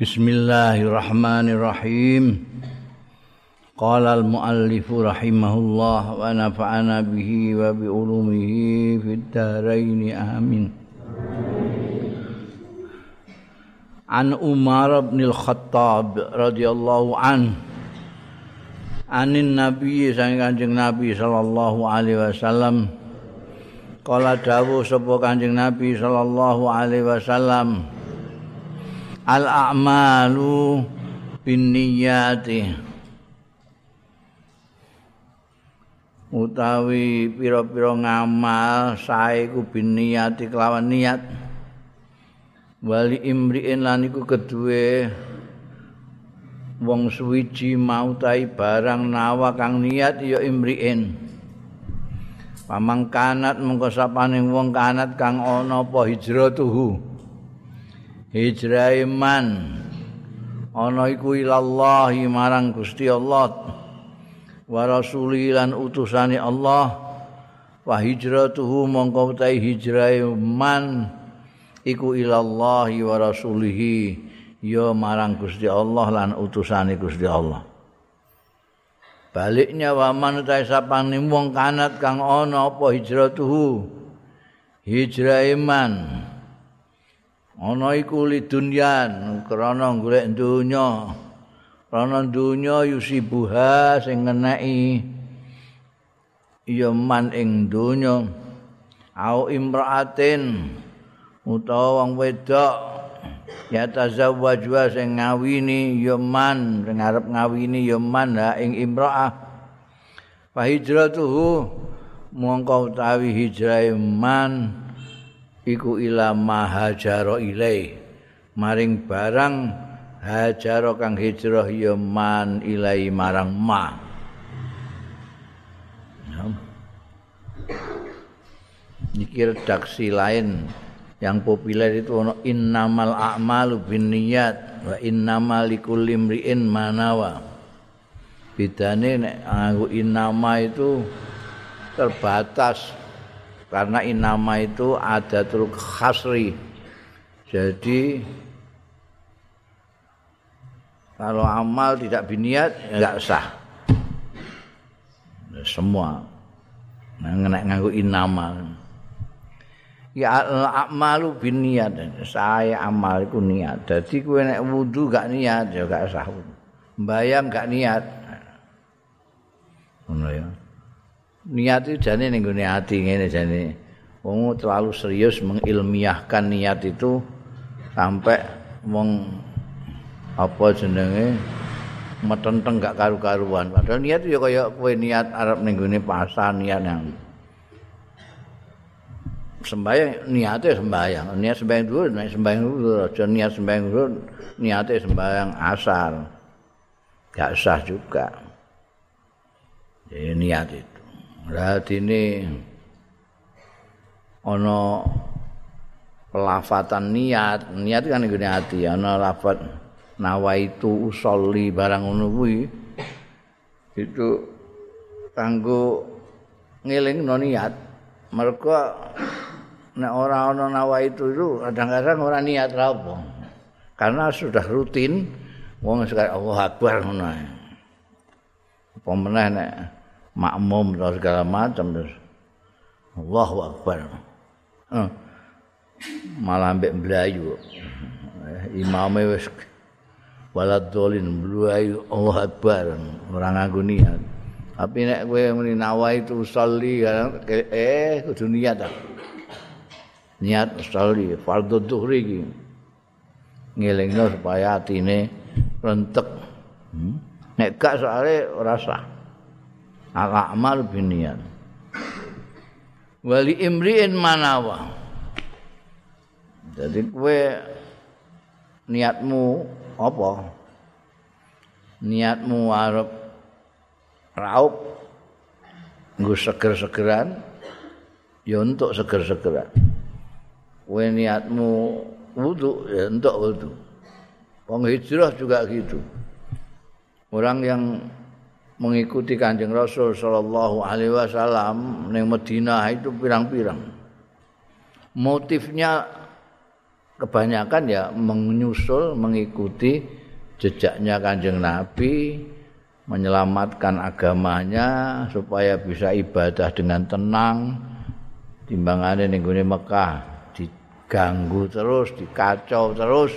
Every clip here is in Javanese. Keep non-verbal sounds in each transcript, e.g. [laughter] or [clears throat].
Bismillahirrahmanirrahim. Qala al-muallif rahimahullah wa nafa'ana bihi wa bi ulumihi fid dharain amin. An Umar bin Al-Khattab radhiyallahu an Anin Nabi sang Kanjeng Nabi sallallahu alaihi wasallam Kala dawuh sapa Kanjeng Nabi sallallahu alaihi wasallam al a'malu bin niyati utawi pira-pira ngamal sae ku bin niyati kelawan niat. Wali imriin lan iku kedue wong suwiji mau tai barang nawa kang niat ya imriin. Pamangkanat mengko sapane wong kanat kang ana apa hijratuhu hijrah iman ana iku ilallahi marang Gusti Allah wa rasuli lan utusane Allah. Wa hijratuhu mongko utahe hijrah iman iku ilallahi wa rasulihi ya marang Gusti Allah lan utusane Gusti Allah. Baliknya wa man utahe sapane wong kanat kang ana apa hijratuhu? Hijrah iman ana iku lidunyan krana golek donya. Krana donya yusibuha sing ngeneki ya man ing donya. Au imraatin utawa wong wedok ya tazawwaju sing ngawini ya man sing arep ngawini ya man ha ing imraah. Fa hijratuhu mongko utawi hijrah man iku ila mahajaro ilai. Maring barang hajaro kang hijrah ya man ilai marang ma. Niki redaksi lain. Yang populer itu ono innamal a'malu binniyat wa innamal likulli imri'in manawa. Bidane nek nganggo innama itu terbatas karena inama itu ada adatul khasri. Jadi kalau amal tidak biniat enggak sah. Semua. Ngenek nganggo inama. Ya amalu biniat. Saya amal itu niat. Jadi kowe nek wudu gak niat ya gak sah. Bayang gak niat. Ya niat itu jane ning gone ati ngene jane. Wong terlalu serius mengilmiahkan niat itu sampai wong apa jenenge metenteng gak karu-karuan. Padahal niat ya kaya kowe niat arep ning gone pasar niat yang sembahyang niate sembahyang. Niat sembahyang dulu niat sembahyang dulu aja niat sembahyang dulu niate sembahyang asar. Gak sah juga. Jadi niat itu Berarti ana pelafatan niat, niat kan ngene ati, ana lafat nawaitu usolli barang kuwi. Itu kanggo ngelingno niat. Mergo nek ora ana nawaitu itu kadang-kadang ora niat ra apa. Karena sudah rutin wong sekali Allah Akbar ngono. Apa meneh nek makmum dan segala macam terus. Allahu Akbar. Uh, malah ambek belayu imamnya wis walad dolin belayu Allah Akbar. Orang nganggo niat tapi nek kowe muni nawa itu sholli eh kudu niat ta niat sholli fardhu dhuhri iki. Ngelingno supaya atine rentek. Hmm? nek gak soalé ora sah al a'mal binniat wali imri'in manawa. Jadi kue niatmu apa? Niatmu arep raup nggo seger-segeran ya untuk seger-segeran. Kue niatmu wudu ya untuk wong hijrah juga gitu. Orang yang mengikuti Kanjeng Rasul sallallahu alaihi wasallam ning Madinah itu pirang-pirang. Motifnya kebanyakan ya menyusul mengikuti jejaknya Kanjeng Nabi menyelamatkan agamanya supaya bisa ibadah dengan tenang. Timbangane ning gone Mekah diganggu terus dikacau terus.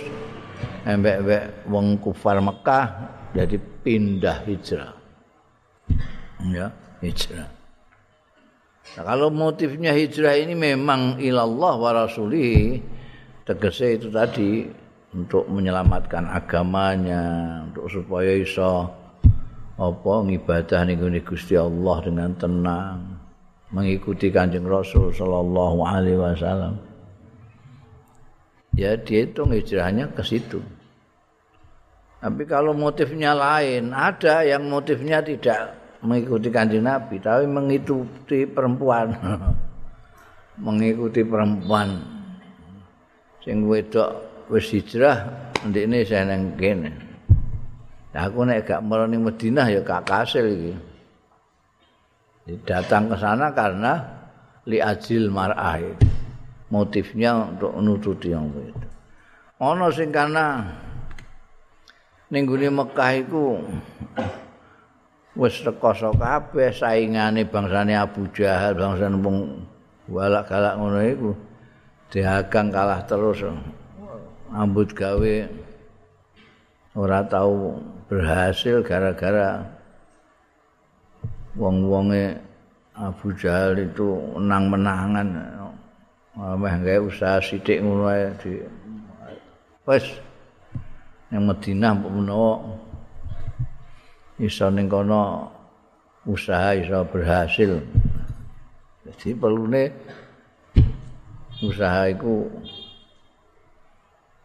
Embek-embek wong kufar Mekah jadi pindah hijrah ya hijrah. Nah, kalau motifnya hijrah ini memang ilallah wa rasulih tegese itu tadi untuk menyelamatkan agamanya untuk supaya iso apa ngibadah ning Gusti Allah dengan tenang mengikuti Kanjeng Rasul sallallahu alaihi wasallam. Ya dia itu hijrahnya ke situ tapi kalau motifnya lain ada yang motifnya tidak mengikuti Kanjeng Nabi tapi mengikuti perempuan [laughs] mengikuti perempuan sing wedok wis hijrah ndekne saya kene. Nah, aku nek gak meroni Madinah ya gak kasil iki. Datang ke sana karena li ajil mar'ah Motifnya untuk nututi yang itu. Ono sing karena ning Mekah iku wis rekoso kabeh saingane bangsane Abu Jahal, bangsane wong walak-galak ngono iku. dihagang kalah terus ambut gawe ora tahu berhasil gara-gara wong-wonge Abu Jahal itu menang-menangan ameh gawe usaha sithik ngono ae di wis ning Madinah menawa iso ning kono usaha iso berhasil. Jadi perlune usaha itu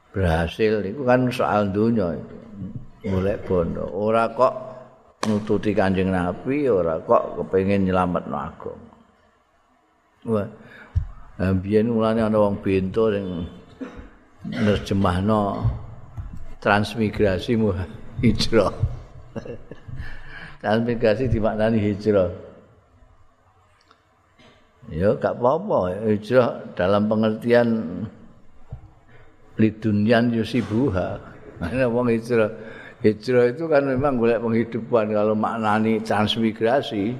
berhasil. Itu kan soal dunia itu. Mulai bondo. Ora kok nututi kanjeng nabi ora kok kepengen nyelamat no agama. Wah biar mulanya ada orang bento yang nerjemah no transmigrasi mu hijrah. Transmigrasi dimaknani hijrah. Ya gak apa-apa. Hijrah dalam pengertian lidunyan yusibuha mana wong hijrah. Hijrah itu kan memang golek penghidupan. Kalau maknani transmigrasi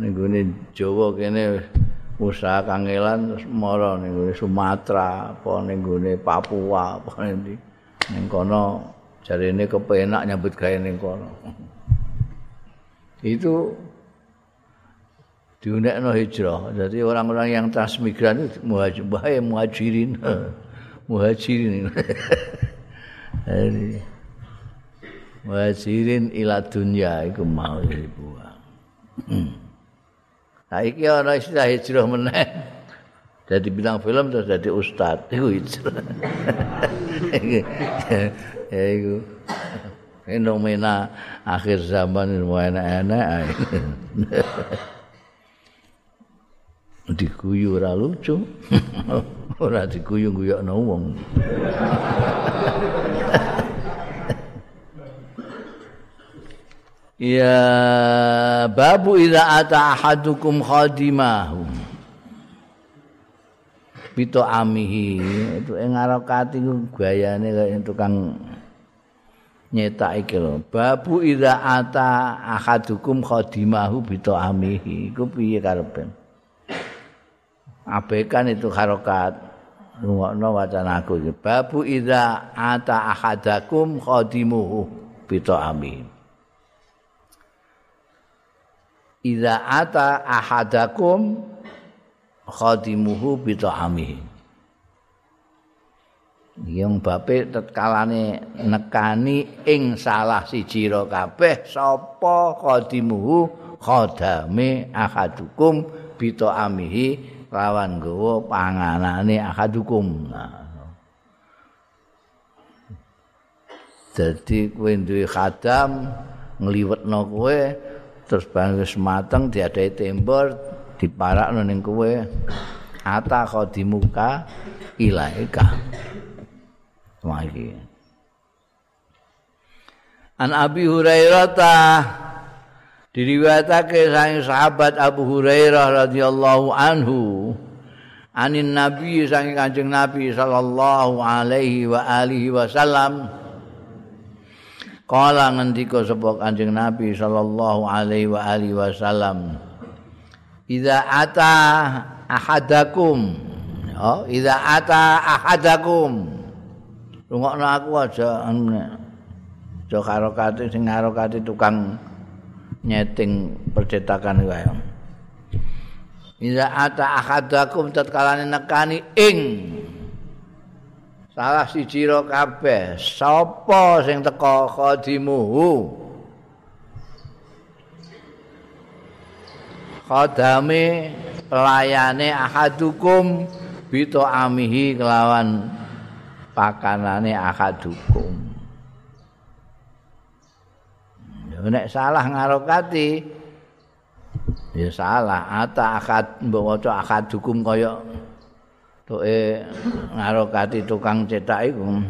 ning Jawa kene usaha kangelan terus mara. Ning Sumatera apa ning Papua apa ning ning kono jarene kepenak nyambut gawe ning kono itu diundekno hijrah. Jadi orang-orang yang transmigran itu muhajir, bahaya muhajirin. [laughs] muhajirin. [laughs] Jadi muhajirin ila dunya iku mau dibuang. Nah, iki ana istilah hijrah meneh. Jadi bilang film terus jadi ustad itu hijrah. [laughs] ya itu fenomena akhir zaman itu enak-enak. [laughs] diguyu [laughs] ora lucu. Ora diguyu-guyokno wong. [laughs] Ya babu idza ata ahadukum khadimahu bito amihi. Itu ku gayane kaya tukang nyetak iki lho. Babu idza ata ahadukum khadimahu bito amihi. Iku piye karepe? Abekan itu harokat. Rungokno wacana aku iki. Babu idza ata ahadakum khadimuhu bito amin idza ata ahadakum khadimuhu bito amin yang bape tetkalane nekani ing salah siji ro kabeh sapa khadimuhu khadame ahadukum bito amihi lawan nggawa panganane akadukum. Jadi kowe duwe khadam ngliwetno kowe terus bareng wis mateng diadahi tembor diparakno ning kowe ata khadimuka ilaika. Mari. An Abi Hurairah diriwayatake sang sahabat Abu Hurairah radhiyallahu anhu anin nabi saking kanjeng nabi sallallahu alaihi wa alihi wasallam kala ngendika sapa kanjeng nabi sallallahu alaihi wa alihi wasallam idza ata ahadakum. Oh idza ata ahadakum. Rungokno aku aja aja karo kate sing karo kate tukang nyeting percetakan wae. Iza ata ahadakum tatkalane nekani ing. Salah siji ro kabeh sapa sing teka khadimuhu khadame pelayane ahadukum bito amihi kelawan pakanane ahadukum. Nek salah ngarokati ya salah. Ata akad mbok waca hukum kaya toke ngarokati tukang cetak iku.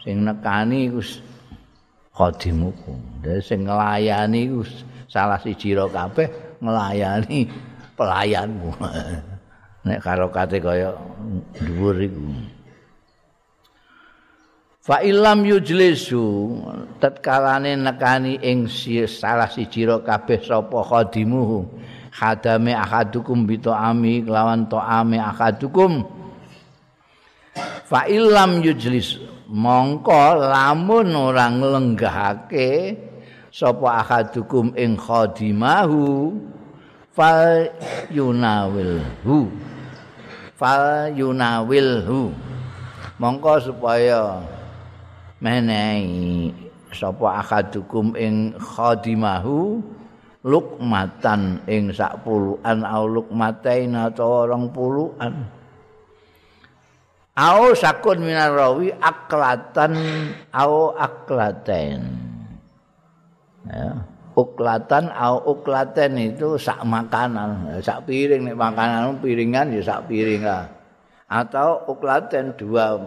Sing nekani iku khadimuku sing nglayani iku salah siji ro kabeh nglayani pelayanmu. Nek karokate kaya dhuwur iku. Fa ilam yujlisu tatkalane nekani ing salah siji ro kabeh sapa khadimuhu. Khadame ahadukum bi ami kelawan ame ahadukum. Fa ilam yujlis mongko lamun ora nglenggahake sapa ahadukum ing khadimahu fa yunawilhu fa yunawilhu mongko supaya menehi sapa akadukum ing khadimahu lukmatan ing sak puluhan au lukmatain atau orang puluhan au sakun minar rawi aklatan au aklaten ya. Uklatan au uklaten itu sak makanan. Sak piring nek makanan piringan ya sak piring lah. Atau uklaten dua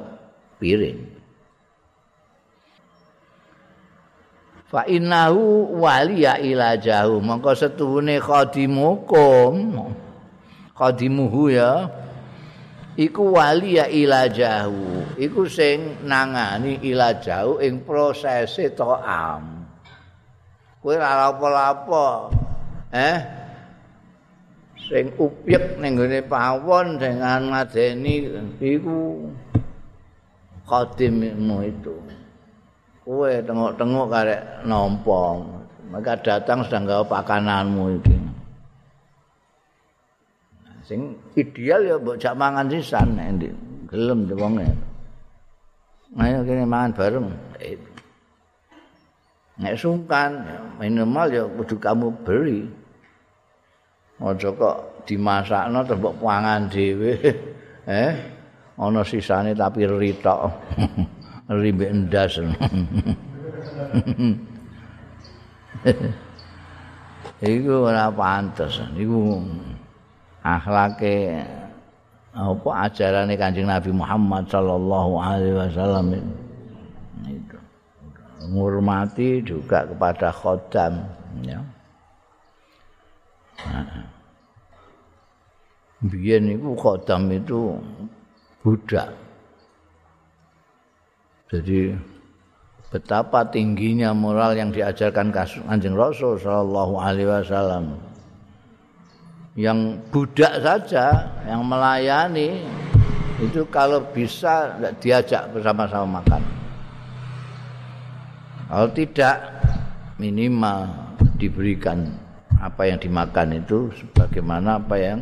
piring. Fa innahu waliya ila jahu. Mongko setuhune khadimukum khadimuhu ya. Iku waliya ila jahu. Iku sing nangani ila jahu ing prosese to'am kowe ora apa-apa eh? Sing upyek ning gone pawon dengan ngadeni iku khadimmu itu. Kowe tengok-tengok karek nampa maka datang sedang gawe pakananmu iki. Sing ideal ya mbok jak mangan sisan nek gelem wonge ayo kene mangan bareng nek sungkan minimal ya kudu kamu beli aja kok dimasakno terus mbok pangan dhewe [laughs] eh ana sisane tapi ritok [laughs] rimbe endas. [laughs] Iku ora pantes. Iku akhlake apa ajarane Kanjeng Nabi Muhammad sallallahu alaihi wasallam itu. Menghormati juga kepada khodam ya. Biyen iku khodam itu budak. Jadi betapa tingginya moral yang diajarkan Kanjeng Rasul sallallahu alaihi wasallam. Yang budak saja yang melayani itu kalau bisa diajak bersama-sama makan. Kalau tidak minimal diberikan apa yang dimakan itu sebagaimana apa yang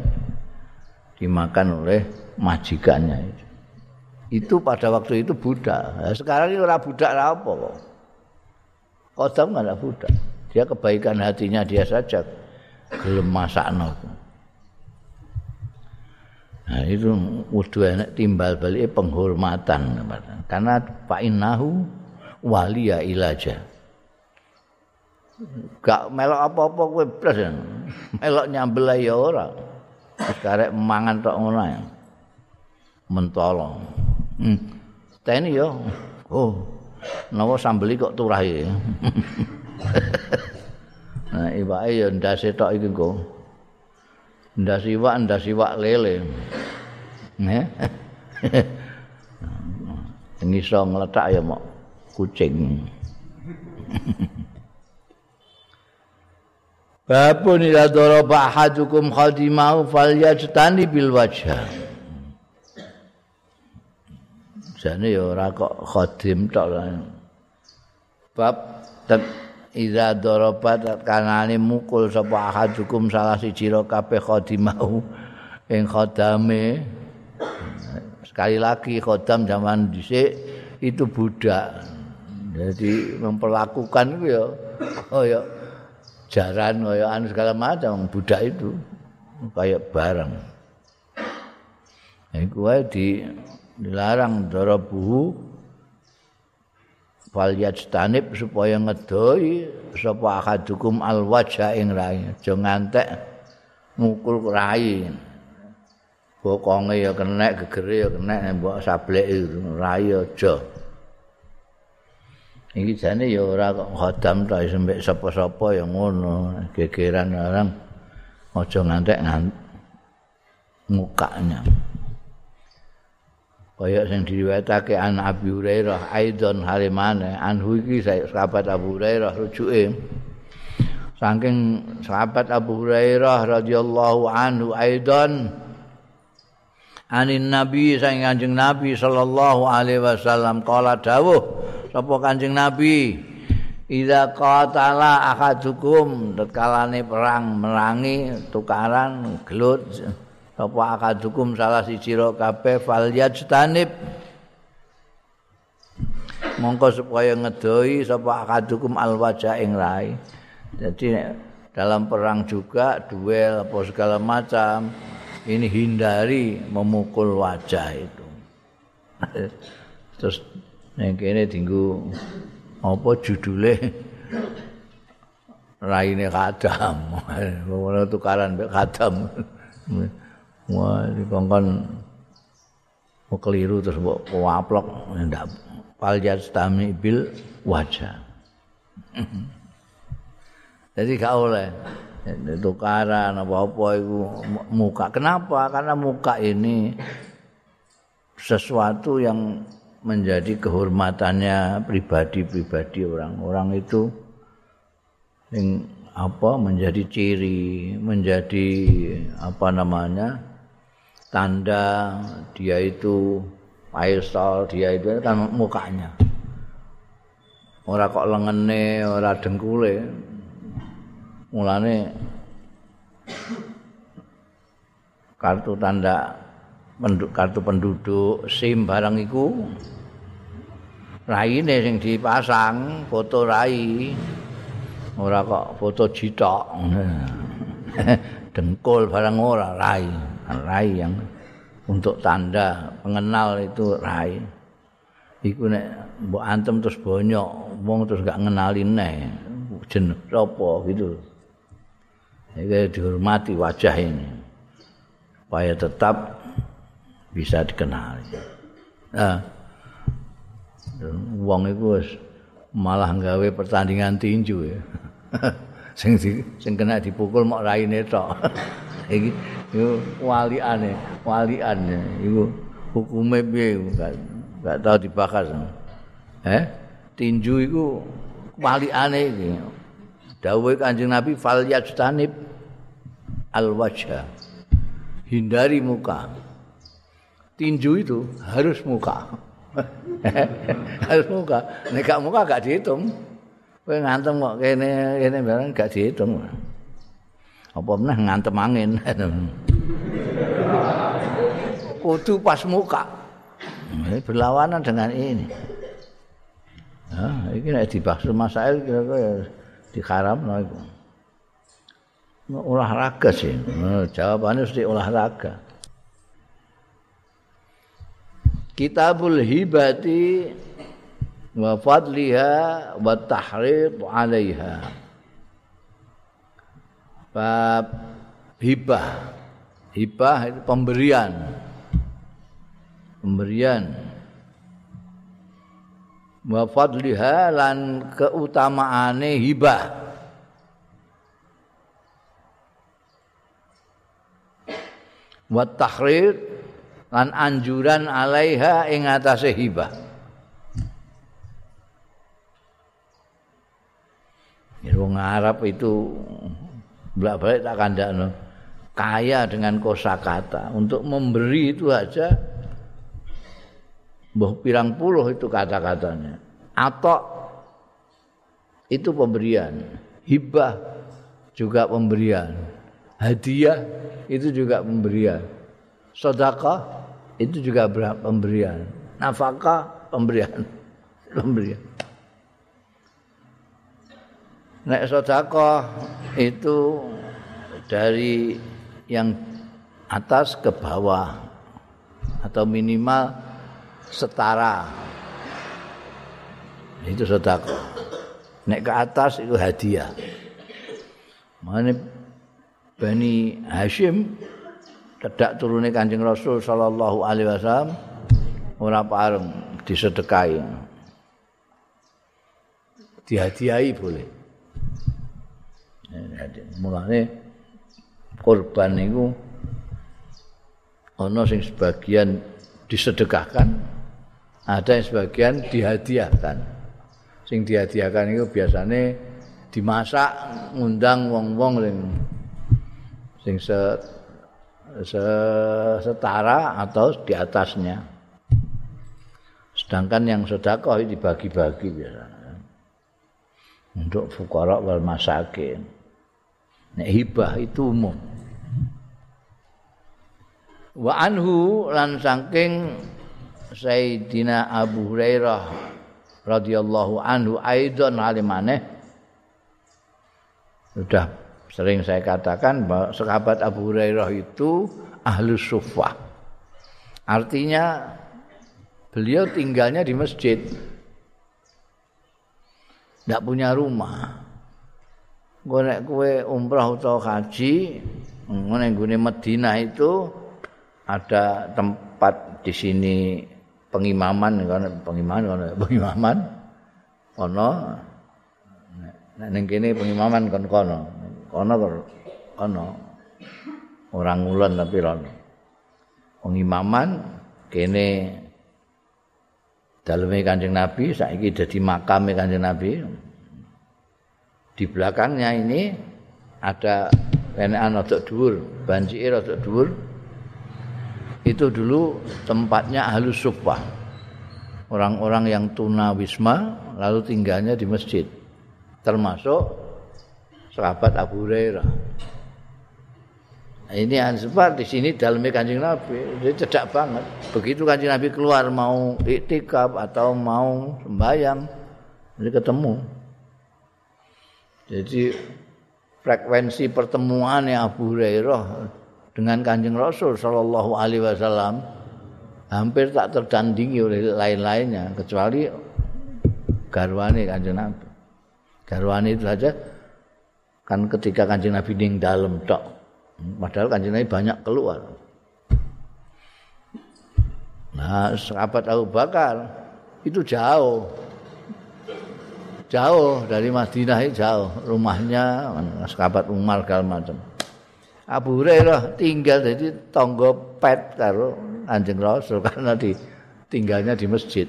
dimakan oleh majikannya itu. itu pada waktu itu budak. Nah, sekarang ini orang budak apa kok? Kodam nggak ada budak. Dia kebaikan hatinya dia saja gelem masak Nah itu udah enak timbal balik penghormatan karena Pak Inahu waliya ilaja. Gak melok apa-apa kowe blas melok nyambel ya ora. Sekarang mangan tok ngono ya. Mentolong. Hmm. Teni yo. Oh. Nawa sambeli kok turah iki. [laughs] nah, iwake yo ndase tok iki kok. ndas iwak ndas iwak lele eh ini so ya mau kucing [laughs] Babun ila daraba ahadukum khadimau falyajtani bil wajha. Jane ya ora kok khadim tok Bab tet ila daraba kanane mukul sapa ahadukum salah siji ro kabeh khadimau ing khadame. Sekali lagi khodam zaman dhisik itu budak. Jadi memperlakukan itu ya oh ya jaran kaya anu segala macam budak itu kayak barang. Iku wae di dilarang darabuhu fal yajtanib supaya ngedoi sapa akadukum al wajha ing rai. Aja ngantek mukul rai. Bokonge ya kena gegere ya kena mbok sablek rai aja Iki jane ya ora kok khodam tok sampe sapa-sapa ya ngono, gegeran orang aja ngantek ngantek mukanya. Kaya sing diriwayatake an Abi Hurairah aidon halimane anhu iki sahabat Abu Hurairah rujuke. Saking sahabat Abu Hurairah radhiyallahu anhu aidon anin nabi saking kanjeng nabi sallallahu alaihi wasallam kala dawuh sapa Kanjeng Nabi? Ida qatala akadukum tetkalane perang merangi tukaran gelut. Sapa akadukum salah siji ro kabeh falyajtanib mongko supaya ngedoi sapa akadukum alwaja ing rai. Jadi dalam perang juga duel apa segala macam ini hindari memukul wajah itu. [laughs] Terus Nek kene dinggo apa judule raine kadam. Ngono tukaran mek kadam. Wah, dikongkon mau keliru terus mbok waplok ndak paljat stami bil wajah. Jadi gak oleh tukaran apa-apa itu muka. Kenapa? Karena muka ini sesuatu yang menjadi kehormatannya pribadi-pribadi orang-orang itu yang apa menjadi ciri, menjadi apa namanya tanda dia itu Faisal, dia itu kan mukanya. Ora kok lengene, ora dengkule. Mulane kartu tanda penduduk kartu penduduk SIM barang iku. Raine sing dipasang foto rai. Ora kok foto jitok. [laughs] Dengkul barang ora rai. Rai yang untuk tanda pengenal itu rai. Iku nek mbok antem terus bonyok wong terus gak ngenalin neh. Jeneng sapa gitu. Iki dihormati wajah ini. Supaya tetap bisa dikenali nah wong iku wis malah gawe pertandingan tinju ya. [laughs] sing di, sing kena dipukul mok raine tok. [laughs] Iki iku waliane, waliane iku hukume piye enggak enggak tahu dibahas. Eh? Tinju iku waliane iki. Dawuh Kanjeng Nabi fal yajtanib al wajha. Hindari muka. Tinju itu harus muka. Harus muka. Nek gak muka gak dihitung. Kowe ngantem kok kene kene barang gak dihitung. Apa meneh ngantem angin. [laughs] Kudu pas muka. Berlawanan dengan ini. Nah, ini nek dibahas masail kira-kira diharam no itu. Olahraga sih. Jawabannya mesti olahraga. Kitabul hibati wa fadliha wa tahrid 'alaiha. Bab hibah. Hibah itu pemberian. Pemberian. Wa fadliha lan keutamaane hibah. Wa tahrir lan anjuran alaiha ing atase hibah. Wong Arab itu bolak-balik tak kandakno. Kaya dengan kosakata. Untuk memberi itu aja mbah pirang puluh itu kata-katanya. Atau itu pemberian. Hibah juga pemberian. Hadiah itu juga pemberian. Sedekah itu juga pemberian. Nafkah pemberian. [laughs] Pemberian. Nek sedekah itu dari yang atas ke bawah atau minimal setara. Itu sedekah. Nek ke atas itu hadiah. Mana Bani Hashim tidak turunnya Kanjeng Rasul sallallahu alaihi wasallam ora pareng disedekahi. Dihadiahi boleh. Mulane korban niku ana sing sebagian disedekahkan, ada yang sebagian dihadiahkan. Sing dihadiahkan itu biasanya dimasak ngundang wong-wong sing se, setara atau di atasnya. Sedangkan yang sedekah dibagi-bagi biasanya. Untuk fukara wal masakin. Nek hibah itu umum. Wa anhu lan saking Sayyidina Abu Hurairah radhiyallahu anhu aidon halimane sudah Sering saya katakan bahwa sahabat Abu Hurairah itu ahlu sufah. Artinya beliau tinggalnya di masjid. Tidak punya rumah. Gue nek kue umrah atau haji, gue Medina itu ada tempat di sini pengimaman, kan pengimaman, pengimaman, kono, nek kini pengimaman kon kono. Ana ana. Orang ngulon tapi rono pengimaman kene daleme Kanjeng Nabi saiki dadi makame Kanjeng Nabi. Di belakangnya ini ada enekan rada dhuwur banjike rada dhuwur. Itu dulu tempatnya halus sufah orang-orang yang tuna wisma lalu tinggalnya di masjid. Termasuk sahabat Abu Hurairah. Nah, ini sebab di sini dalamnya kancing Nabi, dia cedak banget. Begitu kancing Nabi keluar mau iktikaf atau mau sembahyang, ini ketemu. Jadi frekuensi pertemuan Abu Hurairah dengan kanjeng Rasul Shallallahu Alaihi Wasallam hampir tak tertandingi oleh lain-lainnya kecuali garwane kanjeng Nabi. Garwane itu saja kan ketika kanjeng Nabi ning dalam tok. Padahal kanjeng Nabi banyak keluar. Nah sahabat Abu Bakar itu jauh. Jauh dari Madinah itu jauh. Rumahnya sahabat Umar segala macam. Abu Hurairah tinggal jadi tonggo pet karo anjing Rasul [laughs] karena di tinggalnya di masjid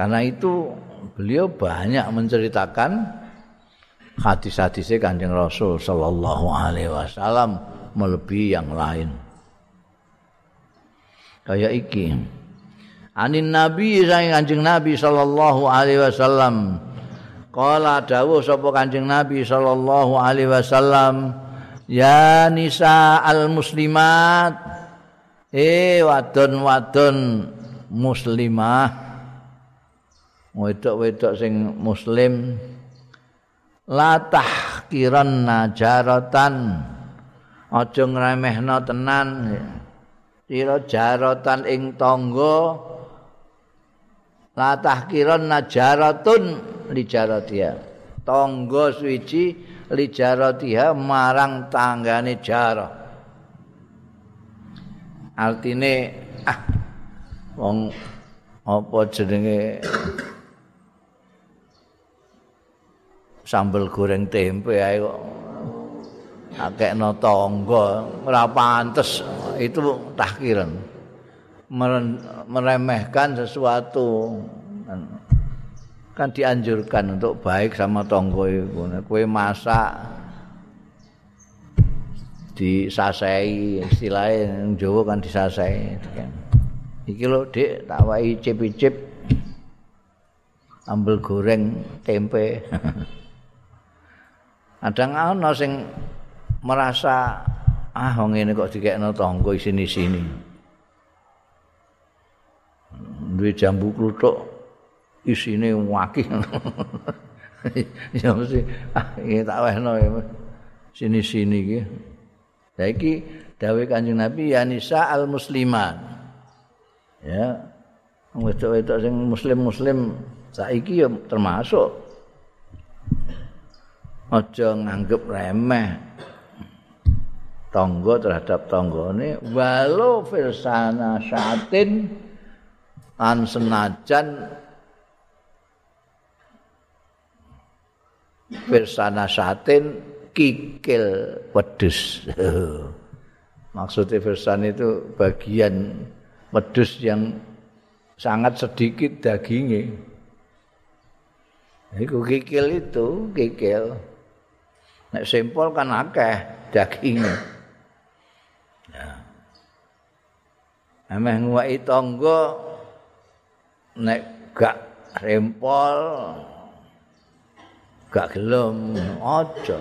Karena itu beliau banyak menceritakan hadis-hadisnya kanjeng Rasul Sallallahu Alaihi Wasallam melebihi yang lain. Kayak iki. Anin Nabi sang kanjeng Nabi Sallallahu Alaihi Wasallam. Kala dawuh sapa kanjeng Nabi Sallallahu Alaihi Wasallam. Ya nisa al muslimat. Eh wadon-wadon muslimah wedok-wedok sing muslim latah kiran najaratan. Aja ngremehno tenan. Sira jaratan ing tangga latah kiran najaratun li jaratia tangga suci li jaratia marang tanggane jara artine ah wong apa jenenge sambel goreng tempe ae kok. Akekno tangga ora pantes. Itu tahkiran meremehkan sesuatu. Kan dianjurkan untuk baik sama tonggo itu kue masak disasai istilahnya Jawa kan disasai iki lho Dik tak wae cip-cip ambel goreng tempe [laughs] Kadang ana sing merasa ah wong ngene kok dikekno tangga isini-sini. Duwe jambu kluthuk isine wakih. [laughs] ya mesti ah iki tak wehno sini-sini iki. Lah iki dawuh Kanjeng Nabi ya nisa al muslimat. Ya. Wedok-wedok sing muslim-muslim saiki ya termasuk aja nganggep remeh. Tangga terhadap tanggane walau firsana syatin an senajan firsana syatin kikil wedus [laughs] maksudnya firsan itu bagian wedus yang sangat sedikit dagingnya. Itu kikil itu kikil Nek simpul kan akeh dagingnya. Ya. Ameh nguwaki tangga nek gak rempol gak gelem aja.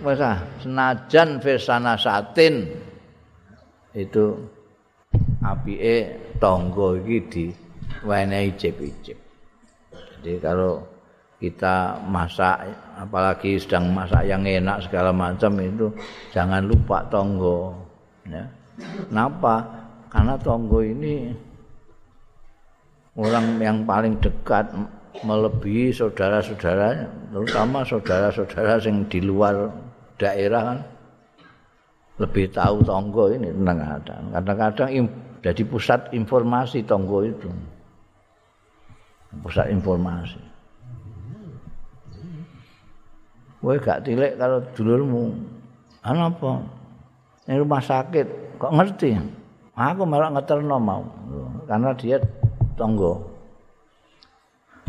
Wes ah, senajan fesana satin itu apike tangga iki di wenehi cip-cip. Jadi kalau kita masak apalagi sedang masak yang enak segala macam itu jangan lupa tonggo ya. Kenapa? Karena tonggo ini orang yang paling dekat melebihi saudara-saudara terutama saudara-saudara yang di luar daerah kan lebih tahu tonggo ini tentang kadang kadang-kadang jadi pusat informasi tonggo itu pusat informasi Kowe gak tilik karo dulurmu. Ana apa? Ning rumah sakit kok ngerti? Aku malah ngeterno mau. Karena dia tonggo.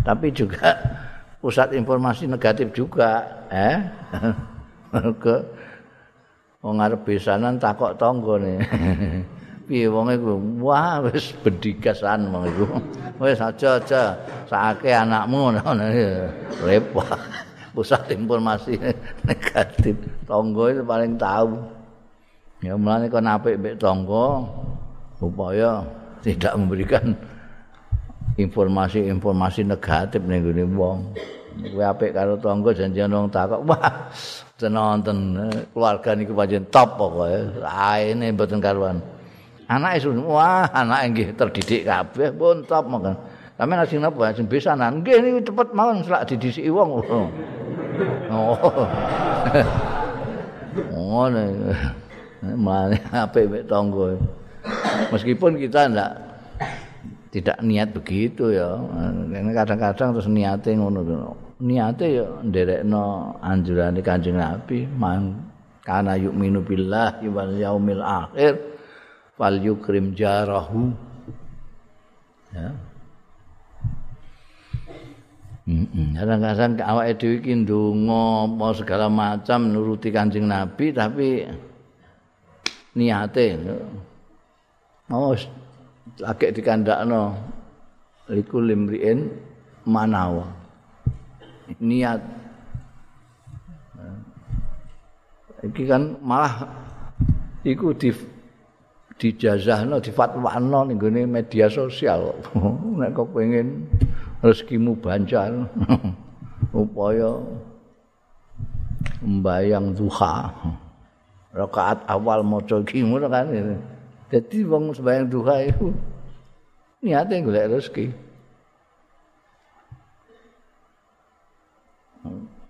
Tapi juga [laughs] pusat informasi negatif juga, eh? [laughs] Ke wong arep besanan takok tonggo nih. [laughs] Piye wong iku? Wah, wis bedigasan wong iku. Wis aja-aja sakake anakmu ngono repot. Pusat informasi [laughs] negatif. Tonggo itu paling tahu. Ya mulane kon apik mbek tonggo upaya tidak memberikan informasi-informasi negatif ning gone wong. Kowe apik karo tonggo janjian wong takok wah tenonten keluarga niku pancen top pokoke aene mboten karuan. Anake wah anake nggih terdidik kabeh pun top monggo. Sampe nasi napa? Sing besanan nggih niku cepet mawon selak didisiki wong. [laughs] [laughs] Oh. Ngono. Mane apik mek tangga. Meskipun kita ndak tidak niat begitu ya. Kadang-kadang terus niate ngono. Niate ya nderekno anjurane Kanjeng Nabi, man kana yu'minu billahi wal yaumil akhir fal yukrim jarahu. Ya. Kadang-kadang mm awake dhewe iki ndonga apa segala macam nuruti Kanjeng Nabi tapi niate mau lagi dikandakno liku limriin manawa. Niat. Iki kan malah iku di dijazahno difatwano ning media sosial [laughs] nek kok pengen rezekimu bancar [laughs] upaya membayang duha. Rakaat awal maca iki ngono kan. Dadi wong sembayang duha itu niate golek rezeki.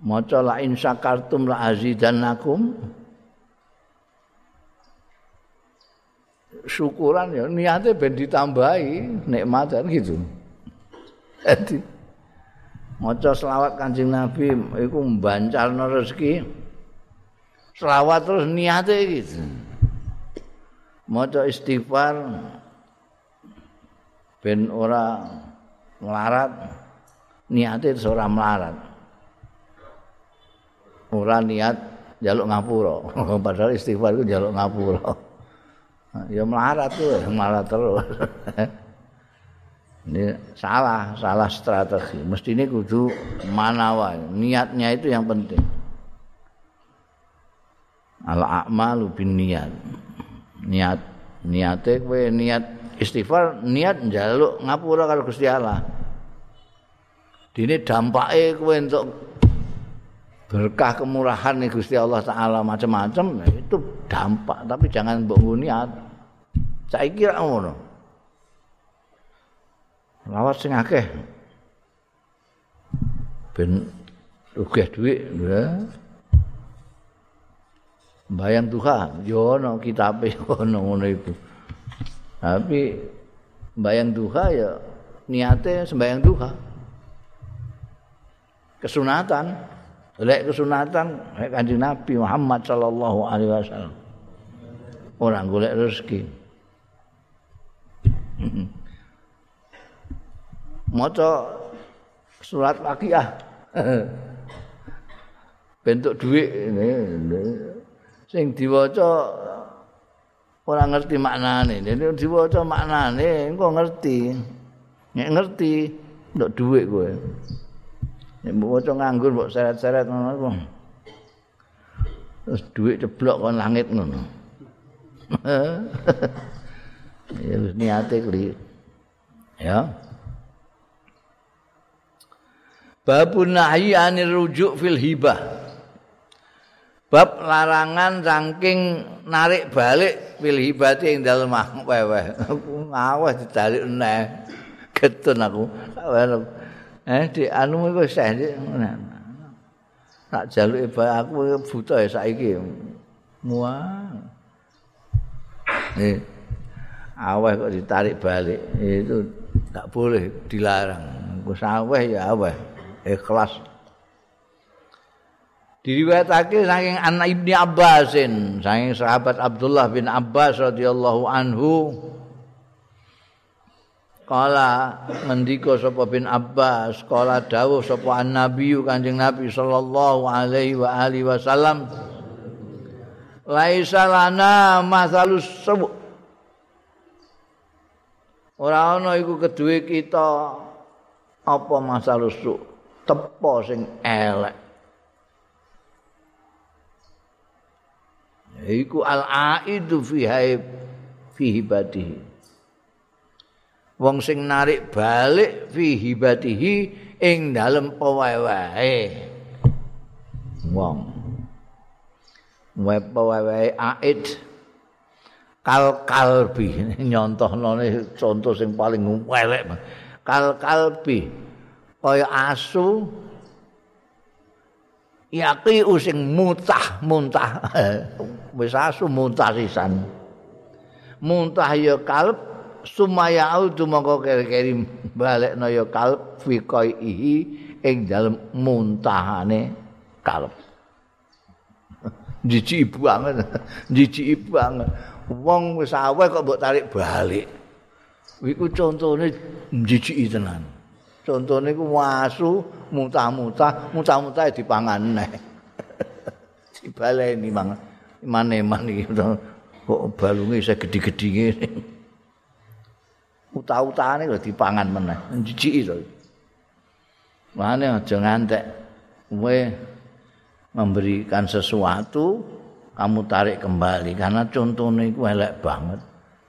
Maca la in syakartum la azidannakum. Syukuran ya niate ben ditambahi nikmat kan gitu Jadi maca selawat Kanjeng Nabi iku mbancarno rezeki. Selawat terus niate gitu maca istighfar ben ora nglarat niate terus ora melarat. Ora niat jaluk ngapura. [laughs] Padahal istighfar itu jaluk ngapura. Ya melarat tuh melarat terus [laughs] ini salah salah strategi. Mesti ini kudu manawa. Niatnya itu yang penting. Al a'malu bin niat niat niate kowe niat istighfar niat njaluk ngapura karo Gusti Allah. Dene dampake kowe untuk berkah kemurahan nih Gusti Allah taala macam-macam itu dampak. Tapi jangan mbok niat. Saya kira ngono lawat sing akeh. Ben rugih dhuwit ya. Bayang duha yo ono kitabe [laughs] ono ngono iku. Tapi bayang duha ya niate sembayang duha. Kesunatan. Lek kesunatan lek kanjeng Nabi Muhammad sallallahu alaihi wasallam. Orang golek rezeki [clears throat] maca surat waqiah [laughs] bentuk ini sing diwaca ora ngerti maknane. Dene diwaca maknane engko ngerti. Nek ngerti ndok dhuwit kowe. Nek mbok waca nganggur mbok seret-seret ngono iku. Terus dhuwit ceblok kon langit ngono. [laughs] ya wis niate kli. Ya. Babun nahyi anir rujuk fil hibah. bab larangan saking narik balik pilih hibati yang dalam wewe ngawah ditarik neh. Getun aku. Eh di anu saya di tak jaluk iba aku buta ya saiki. Muah eh aweh kok ditarik balik. Itu tak boleh dilarang. Aku saweh ya aweh ikhlas. Diriwayatake saking anak Ibnu Abbasin saking sahabat Abdullah bin Abbas radhiyallahu anhu. Kala ngendika sapa bin Abbas, kala dawuh sapa an-nabi Kanjeng Nabi sallallahu alaihi wa alihi wasallam Laisa lana masalus sabu Ora ana iku keduwe kita apa masalus tepo sing elek. Iku al aidu fi haib fi hibatihi wong sing narik balik fi hibatihi ing dalem pewewehe. Wong. Pewewehe aid kal kalbi [laughs] nyontohno contoh sing paling elek kal kalbi kaya asu yaqi sing mutah muntah. [laughs] Wis asu muntah sisan. Muntah ya kalb sumaya audu mongko keri-keri balekno ya kalb fi qaihi ing dalem muntahane kalb [laughs] jijik banget [laughs] jijik banget wong wis aweh kok mbok tarik balik. Iku contone jijik tenan Contone ku wasu mutah-mutah, mutah-mutah dipangan neh. [laughs] Dibaleni mang maneman iki kok balunge isih gedhi-gedhi ngene. Utah-utahane kok dipangan meneh. Jijiki to. Mane aja ngantek kowe memberikan sesuatu kamu tarik kembali karena contohnya itu elek banget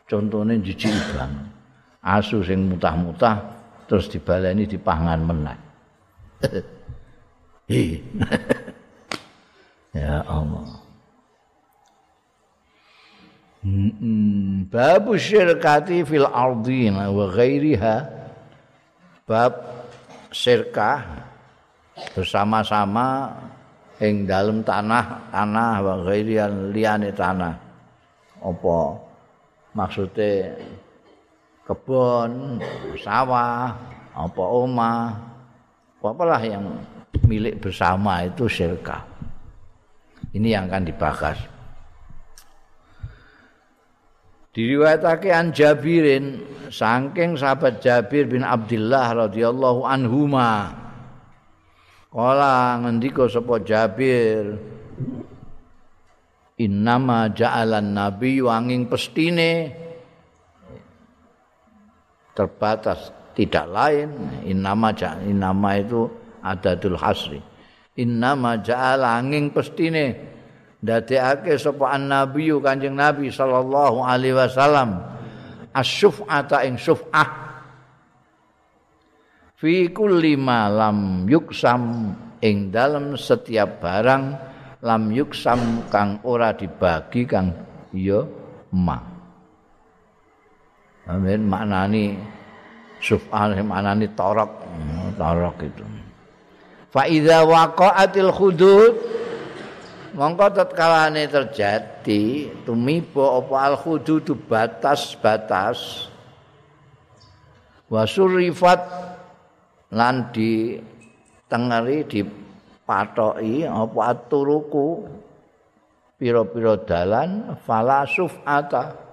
contohnya jijik banget asu sing mutah-mutah terus dibaleni dipangan meneh. [laughs] ya Allah. Bab syirkati fil ardin wa ghairiha. Bab syirkah bersama-sama ing dalam tanah tanah wa ghairian liyane tanah. Apa? Maksudnya kebun, sawah, apa omah, apalah yang milik bersama itu syirka. Ini yang akan dibahas. Diriwayatake an Jabirin saking sahabat Jabir bin Abdullah radhiyallahu anhuma. Kala ngendika sapa Jabir Innama ja'alan nabi wanging pestine terbatas tidak lain. Innama ja innama itu adadul hasri. Innama ja'ala angin pestine. Dadekake sapa annabiyyu kanjeng nabi sallallahu alaihi wasallam. Asyuf'ata ing syuf'ah. Fi kulli malam yuksam ing dalem setiap barang lam yuksam kang ora dibagi kang ya ma amin maknani syuf'ah maknani torok. Torok itu. Fa idza waqa'atil hudud mongko tatkalane terjadi tumiba apa al hududu batas-batas. Wasurifat lan di tengeri di patoki apa aturuku. Pira-pira dalan fala sufata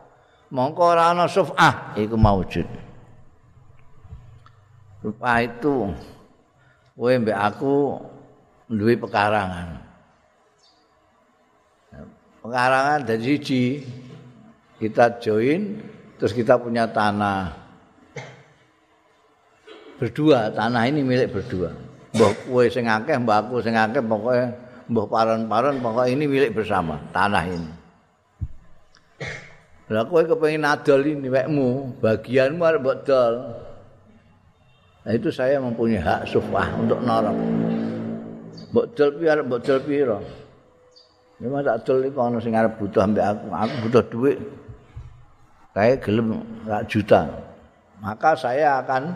mongko ora ana sufah iku maujud. Rupa itu kowe mbek aku duwe pekarangan. Pekarangan dari siji. Kita join terus kita punya tanah. Berdua tanah ini milik berdua. Mbah kowe sing akeh mbah aku sing akeh pokoke mbah paron-paron pokoke ini milik bersama tanah ini Lah kowe kepengin adol ini wekmu, bagianmu arep mbok dol. Nah itu saya mempunyai hak sufah untuk norok. Mbok dol pi arep mbok dol pira? Ya mas tak dol iku ana sing arep butuh ambek aku. Aku butuh duit. Kayak gelem rak juta. Maka saya akan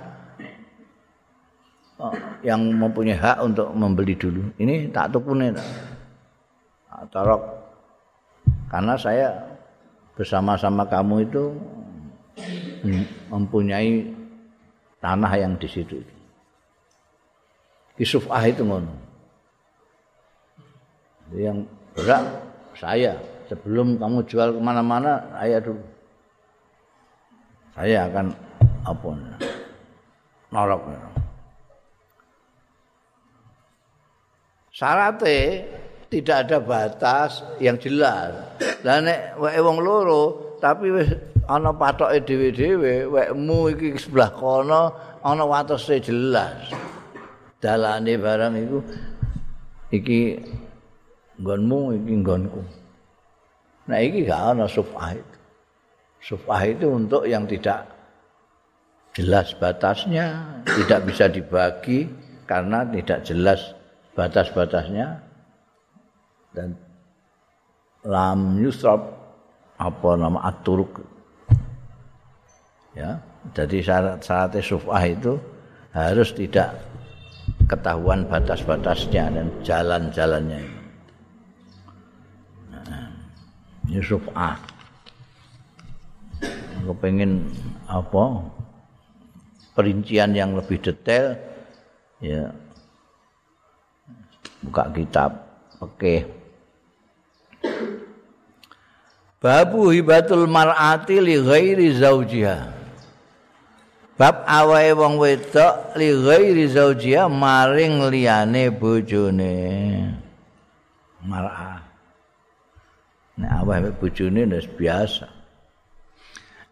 oh, yang mempunyai hak untuk membeli dulu. Ini tak tukune. Tak tarok. Karena saya bersama-sama kamu itu mempunyai tanah yang di situ. Kisufah itu ngono. Yang berak saya sebelum kamu jual ke mana-mana saya dulu saya akan apa nolok syaratnya tidak ada batas yang jelas lah nek wae wong loro tapi wis ana patoke dhewe-dhewe wekmu iki sebelah kono ana watese jelas dalane barang iku iki nggonmu iki nggonku. Nah iki gak ana sufah itu. Sufah itu untuk yang tidak jelas batasnya, tidak bisa dibagi karena tidak jelas batas-batasnya dan lam yusrab apa nama aturuk ya jadi syarat-syaratnya sufah itu harus tidak ketahuan batas-batasnya dan jalan-jalannya. Yusuf A. Aku pengen apa perincian yang lebih detail ya buka kitab oke Babu hibatul mar'ati li ghairi zaujiha Bab awae wong wedok li ghairi zaujiha maring liyane bojone mar'ah Nek aweh bojone wis biasa.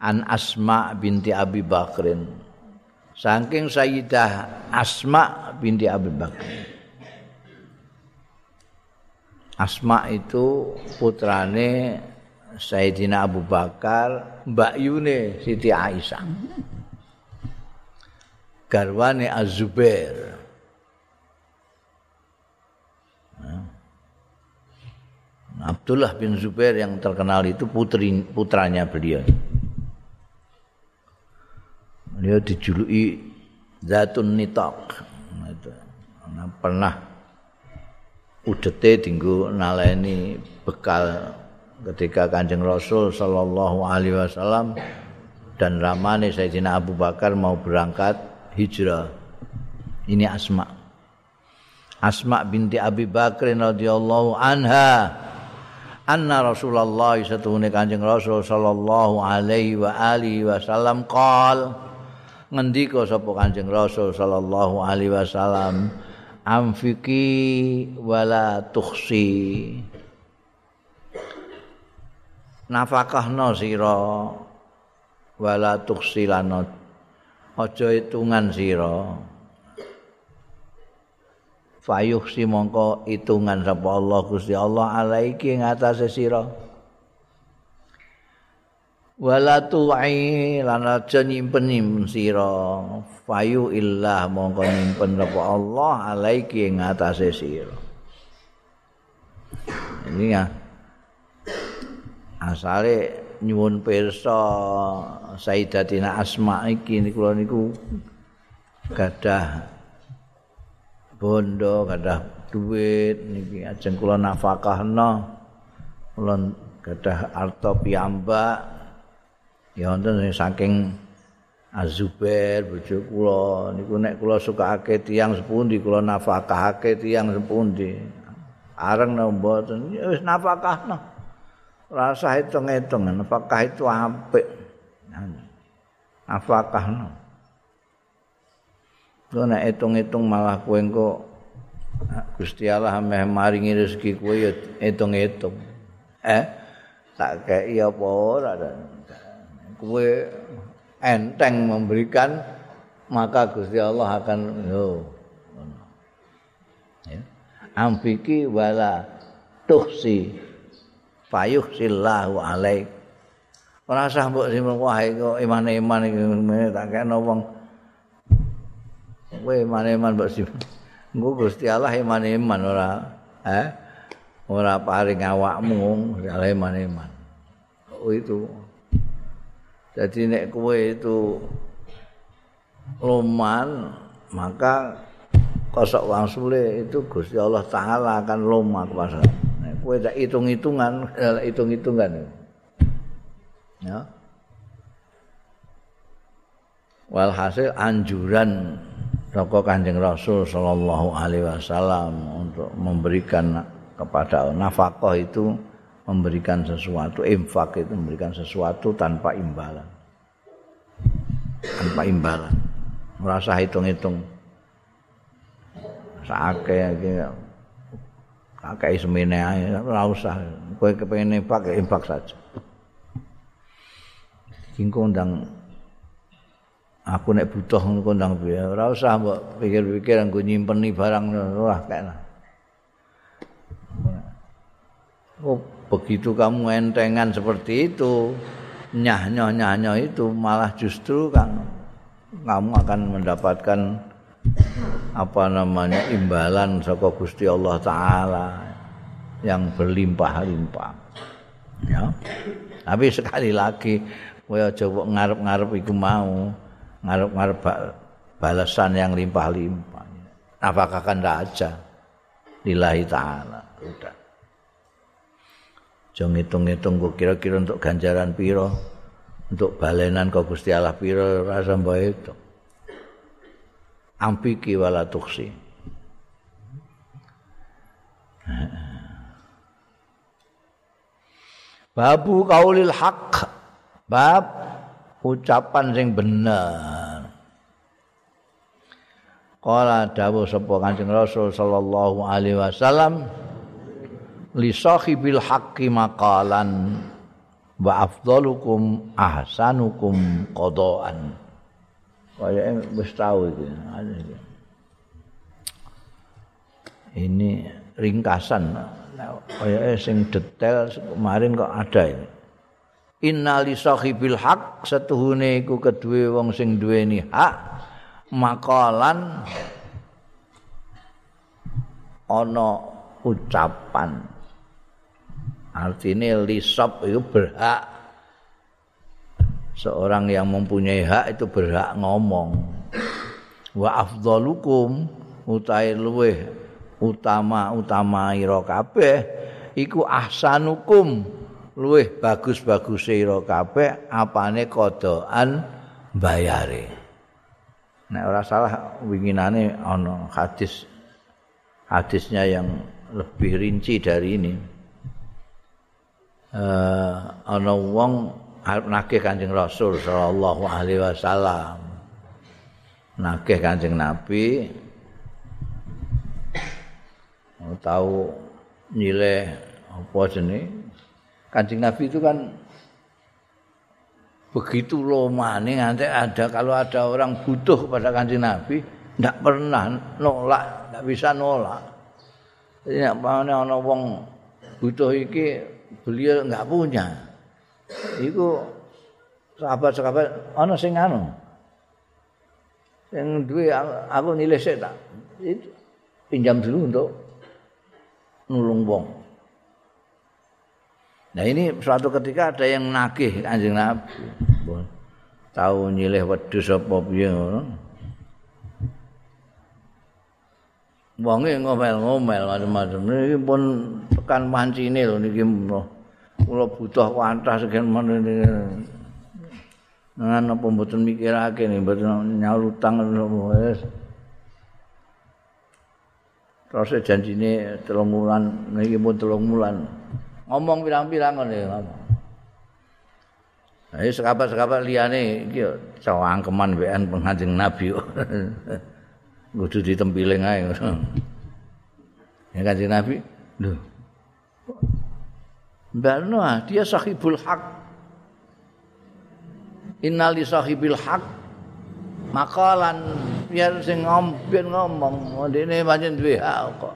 An Asma binti Abi Bakrin. Saking Sayyidah Asma binti Abi Bakrin. Asma itu putrane Sayyidina Abu Bakar, Mbak Yune Siti Aisyah. Garwane Az-Zubair. Abdullah bin Zubair yang terkenal itu putri putranya beliau. Beliau dijuluki Zatun Nitok. Nah, pernah udete dinggo naleni bekal ketika Kanjeng Rasul sallallahu alaihi wasallam dan ramane Sayyidina Abu Bakar mau berangkat hijrah. Ini Asma. Asma binti Abi Bakr radhiyallahu anha anna Rasulullah satuhune Kanjeng Rasul sallallahu alaihi wa alihi wasallam qol ngendika sapa Kanjeng Rasul sallallahu alaihi wasallam amfiki wala tukhsi. Nafakahna sira wala tukhsi lan aja hitungan sira. Fayuh si mongko hitungan sapa Allah Gusti Allah alaiki ing atase sira wala tu'i lan aja nyimpen nyimpen sira. Fayu illah mongko nyimpen sapa Allah alaiki ing atase sira. Ini ya. Asale nyuwun pirsa Sayyidatina Asma iki niku niku gadah bondo gadah duit niki. Ajeng kula nafakahna kula gadah arta piyambak ya wonten saking Azubair bojo kula. Niku nek kula sukake tiyang sepundi kula nafakahake tiyang sepundi? Areng napa mboten? Ya wis nafakahna rasa hitung-hitung nafakah itu apik. Nafakahna Kau nak hitung-hitung malah kowe engko Gusti Allah meh maringi rezeki kowe ya hitung-hitung. Eh, tak kei apa ora kowe enteng memberikan maka Gusti Allah akan yo ya. Amfiki wala tuhsi fayuh sillahu alaik. Ora usah mbok simpen wae kok iman-iman iki tak kene wong kowe iman-iman mbok. Engko Gusti Allah iman-iman ora eh ora paring awakmu Allah iman-iman. Itu. Jadi nek kowe itu loman maka kosok wang sule itu Gusti Allah Ta'ala akan loma kepada nek kowe tak hitung-hitungan [laughs] hitung-hitungan. Ya. Walhasil anjuran Roko Kanjeng Rasul sallallahu alaihi wasallam untuk memberikan kepada nafkah itu memberikan sesuatu infak itu memberikan sesuatu tanpa imbalan. Tanpa imbalan. Merasa hitung-hitung. Saake iki kakek semene ae ora usah. Kowe kepengin infak infak saja. Kingko ndang aku nek butuh ngono kondang piye ora usah mbok pikir-pikir nggo nyimpeni barang ora kena oh begitu kamu entengan seperti itu nyah-nyah nyah itu malah justru kan kamu akan mendapatkan apa namanya imbalan saka Gusti Allah taala yang berlimpah-limpah ya tapi sekali lagi kowe aja ngarep-ngarep iku mau ngarep-ngarep balasan yang limpah-limpah. Apakah kan aja lillahi ta'ala. Udah. Jangan hitung-hitung kok kira-kira untuk ganjaran piro, untuk balenan kok Gusti Allah piro rasa mbak itu. Ampiki wala tuksi. [laughs] Babu kaulil haq. Bab ucapan sing bener. Kala dawuh sapa Kanjeng Rasul sallallahu alaihi wasallam li sahibil haqqi maqalan wa afdalukum ahsanukum qadaan. Kaya wis tau iki. Ini ringkasan kaya sing detail kemarin kok ada ini. innali sahibil haq setuhune iku kedue wong sing duweni hak makalan ana ucapan artinya lisop itu berhak. Seorang yang mempunyai hak itu berhak ngomong. Wa afdalukum utai luweh utama utama ira kabeh iku ahsanukum. Luwih bagus-bagus sira kabeh apane kodoan bayare. Nek ora salah winginane ana hadis hadisnya yang lebih rinci dari ini. Eh ana wong arep nagih Kanjeng Rasul sallallahu alaihi wasallam. Nagih Kanjeng Nabi tahu nilai apa jenenge Kanjeng Nabi itu kan begitu lomane nanti ada kalau ada orang butuh pada Kanjeng Nabi ndak pernah nolak, ndak bisa nolak. Jadi nek ana wong butuh iki beliau enggak punya. Iku sahabat-sahabat ana sing anu. Yang duwe aku nilai sik tak. Itu pinjam dulu untuk nulung wong. Nah ini suatu ketika ada yang nagih anjing Nabi. Tahu nyilih wedhus apa piye ngono. Wonge ngomel-ngomel macam-macam. Niki pun tekan pancine lho niki kula butuh kuantah sekian men niki. Nang apa mboten mikirake nih mboten nyaur utang wis. Terus janjine telung bulan niki pun telung bulan. Ngomong pirang-pirang ngene. Nah, sekabat-sekabat liyane iki cawangkeman wean penganjing Nabi. [laughs] kudu ditempiling ae ya kanjeng nabi lho Mbak Noah, dia sahibul hak. Innali sahibil hak. Makalan biar sing ngompin ngomong, ini pancen duwe hak kok.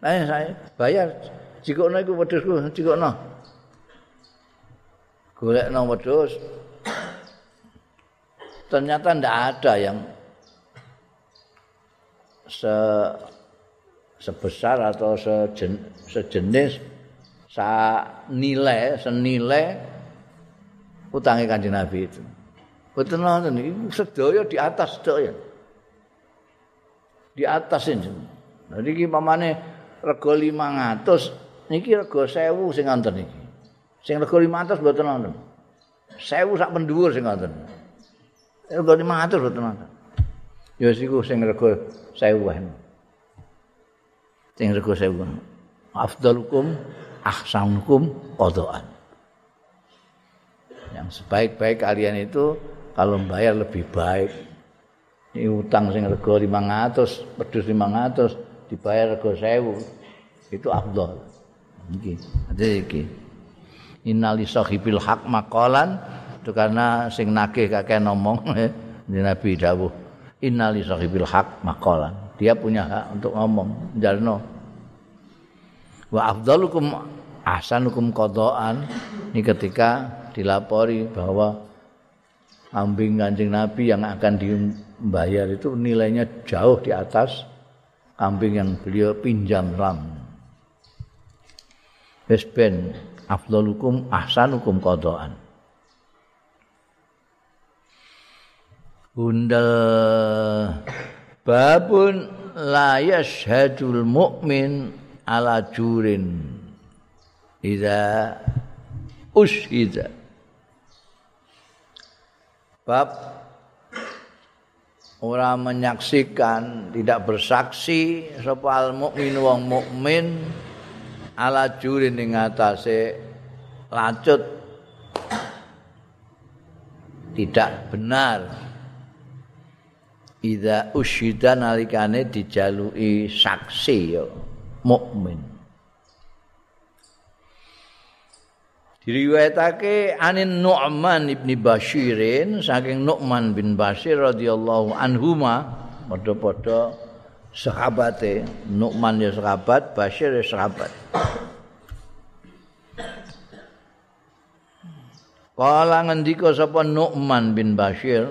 Nah, saya bayar jikono iku wedhusku, jikono. Golekno wedhus. Ternyata ndak ada yang se sebesar atau sejen, sejenis sa nilai senilai utangnya kanjeng Nabi itu. Betul nonton ini sedaya di atas sedaya. Di atas ini. Jadi ini pamane rego 500 niki rego 1000 sing ngonten iki. Sing rego 500 mboten nonton. 1000 sak pendhuwur sing ngonten. Rego 500 mboten nonton. Ya siku sing rego sewuan. Sing rego. Afdalukum ahsanukum qadaan. Yang sebaik-baik kalian itu kalau membayar lebih baik. Ini utang sing rego 500, pedus 500 dibayar rego 1000. Itu afdal. Iki. Ada iki. Innali sahibil haq maqalan itu karena sing nagih kakek ngomong Nabi dawuh innali sahibil haq maqalan. Dia punya hak untuk ngomong jalno. Wa afdalukum ahsanukum qadaan ini ketika dilapori bahwa kambing Kanjeng Nabi yang akan dibayar itu nilainya jauh di atas kambing yang beliau pinjam lam. Wis ben afdalukum ahsanukum qadaan. Bundel babun la yashhadul mu'min ala jurin. Idza ushida. Bab orang menyaksikan tidak bersaksi sapa mukmin wong mukmin ala jurin ing atase lacut. Tidak benar Ida usyida nalikane dijaluki saksi ya mukmin. Diriwayatake anin Nu'man ibni Bashirin saking Nu'man bin Bashir radhiyallahu anhuma padha-padha sahabate Nu'man ya sahabat Bashir ya sahabat Kala ngendika sapa Nu'man bin Bashir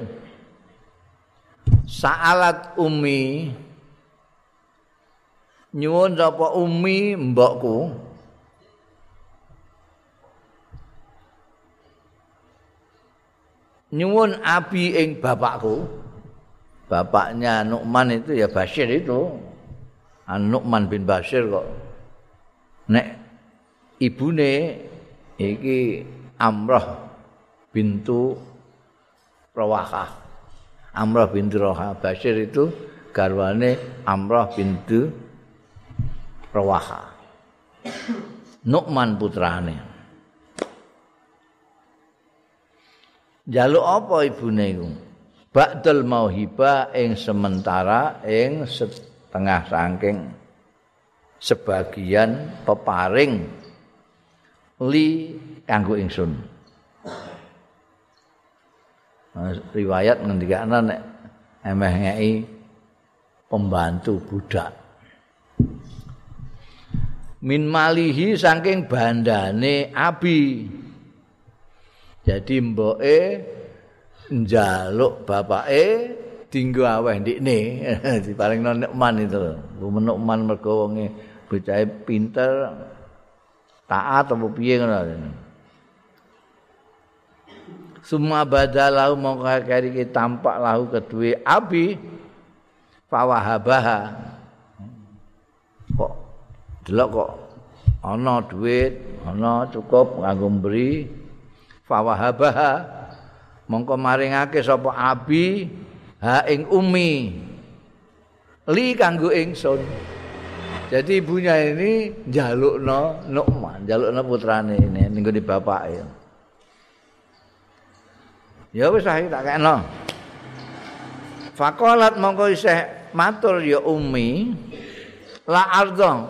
Sa'alat umi. Nyuwun sapa umi mbokku. Nyuwun abi ing bapakku. Bapaknya Nu'man itu ya Bashir itu. An Nu'man bin Bashir kok. Nek ibune iki Amrah bintu Rawahah Amrah binti Roha Bashir itu garwane Amrah bintu Rawaha. Nu'man putrane. Jaluk apa ibune iku? Ba'dal mauhiba ing sementara ing setengah saking sebagian peparing li kanggo ingsun. Riwayat ngendikane nek emeh ngei pembantu budak. Min malihi saking bandane abi. Jadi mboke njaluk bapake dinggo aweh ndikne [laughs] di paling nikman itu. Menukman mergo wonge bocahe pinter taat apa piye ngono. Suma badalahu mongko kari ki tampak lahu kedue abi fawahabaha. Kok delok kok ana duit, ana cukup kanggo mberi fawahabaha. Mongko maringake sapa abi ha ing umi. Li kanggo ingsun. Jadi ibunya ini jalukno Nukman, jalukno putrane ini ning di bapake. Ya. Wis ae tak kena. Fakolat mongko isih matur ya Umi. La ardo.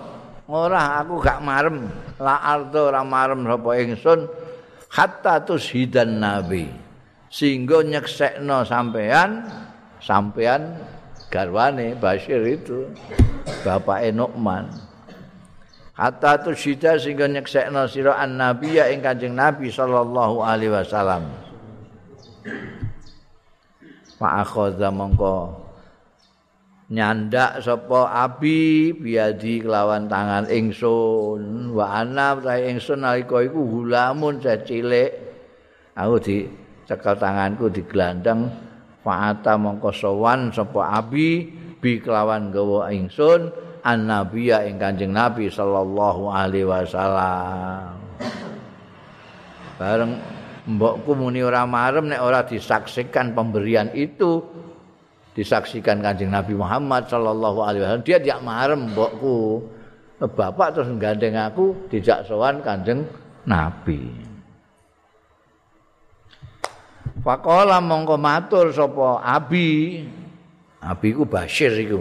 Ora aku gak marem. La ardo ora marem sapa ingsun hatta tushidan nabi. Sehingga nyeksekno sampean sampean garwane Bashir itu bapak Nukman. Hatta tushida sehingga nyeksekno sira an nabi ya ing Kanjeng Nabi sallallahu alaihi wasallam. Pak akhadha mongko nyandak sapa abi biadi kelawan tangan ingsun. Wa ana ta ingsun nalika iku hulamun cilik. Aku di cekel tanganku digelandang fa'ata mongko sowan sapa abi bi kelawan gawa ingsun annabiya ing kanjeng nabi sallallahu alaihi wasallam. Bareng mbokku muni ora marem nek ora disaksikan pemberian itu. Disaksikan Kanjeng Nabi Muhammad sallallahu alaihi wasallam. Dia tidak marem mbokku. Bapak terus gandeng aku dijak sowan Kanjeng Nabi. Pakola mongko matur sapa Abi. Abi ku Bashir iku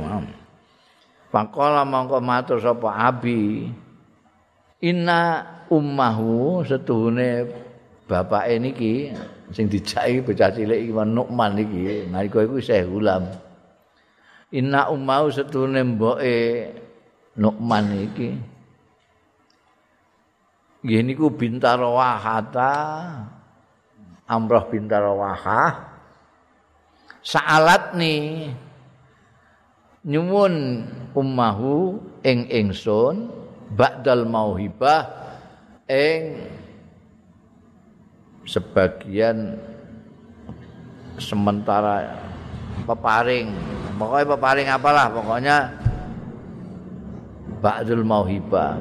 Pakola mongko matur sapa Abi. Inna ummahu setuhune bapak niki sing dijaki bocah cilik iki Nukman iki nalika iku isih ulam. Inna ummau setune mboke Nukman iki. Nggih niku bintar wahata. Amrah bintar wahah. Saalat nih nyuwun ummahu ing ingsun ba'dal mauhibah ing sebagian sementara peparing pokoknya peparing apalah pokoknya ba'dul mauhiba.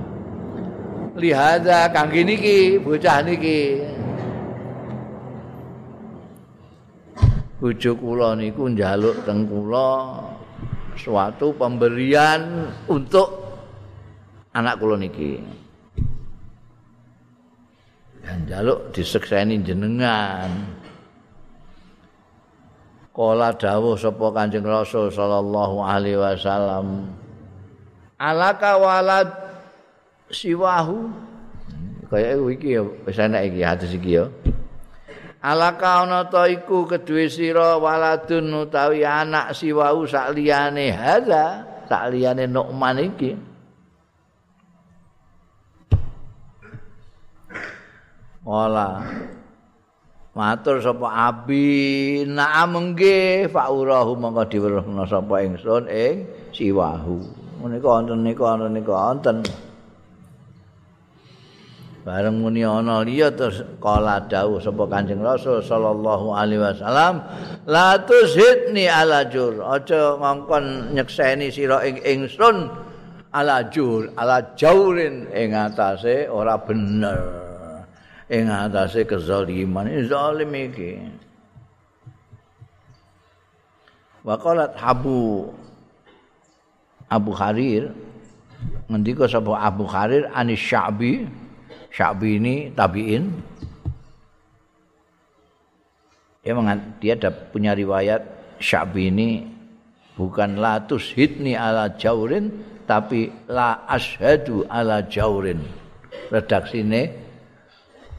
Lihada kang niki bocah niki. Bojo kula niku njaluk teng kula suatu pemberian untuk anak kula niki dan jaluk disekseni jenengan Kala dawuh sapa Kanjeng Rasul sallallahu alaihi wasallam Alaka walad siwahu. Kaya iki ya wis enak iki hadis iki ya. Alaka ana ta iku kedue sira waladun utawi anak siwahu sak liyane. Hadza sak liyane Nu'man iki Wala. Matur sapa abi na'am nggih faurahu mongko diweruhna sapa ingsun ing siwahu. Menika wonten nika wonten nika wonten. Bareng muni ana liya terus kala dawuh sapa Kanjeng Rasul sallallahu alaihi wasallam, la tushidni ala jur. Aja ngongkon nyekseni sira ing ingsun ala jur, ala jaurin ing atase ora bener. Ing atase kezaliman zalim iki. Waqalat habu Abu Harir ngendika sapa Abu Harir anis Sya'bi. Sya'bi ini tabi'in. Dia, dia ada punya riwayat Sya'bi ini bukan la tushidni ala jaurin tapi la ashadu ala jaurin. Redaksine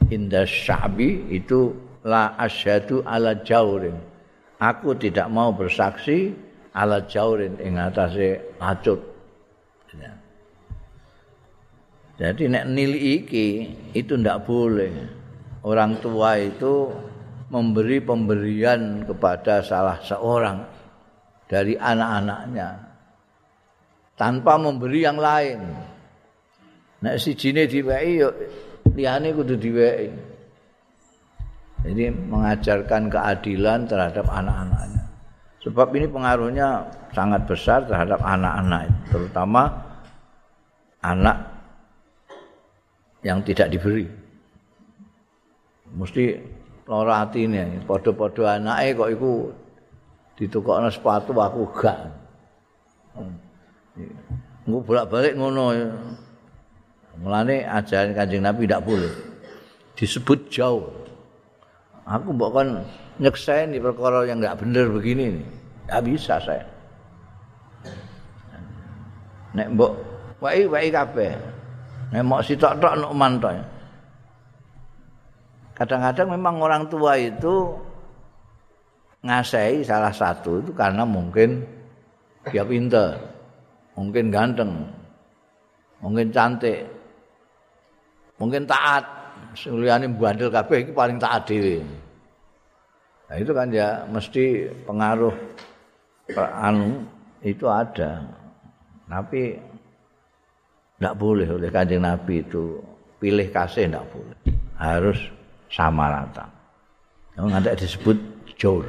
inda Sya'bi itu la ashadu ala jaurin. Aku tidak mau bersaksi ala jaurin ing atase acut. Jadi nek nili iki itu ndak boleh. Orang tua itu memberi pemberian kepada salah seorang dari anak-anaknya tanpa memberi yang lain. Nek si jine yo liyane kudu diwehi. Jadi mengajarkan keadilan terhadap anak-anaknya. Sebab ini pengaruhnya sangat besar terhadap anak-anak, terutama anak yang tidak diberi. Mesti lara atine padha-padha anake kok iku ditukokno sepatu aku gak Engko bolak-balik ngono mulane ajaran Kanjeng Nabi tidak boleh. Disebut jauh. Aku mbok kon nyekseni perkara yang enggak bener begini enggak bisa saya. Nek mbok wae wae kabeh. Nek mok sitok-tok nek mantok kadang-kadang memang orang tua itu ngasai salah satu itu karena mungkin dia pinter, mungkin ganteng, mungkin cantik, mungkin taat. Suliani bandel kabeh iki paling taat dhewe. Nah itu kan ya mesti pengaruh anu itu ada. Tapi tidak boleh oleh kanjeng Nabi itu pilih kasih tidak boleh. Harus sama rata. Yang ada disebut jor.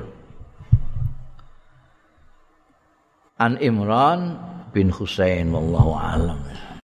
An Imran bin Husain wallahu alam.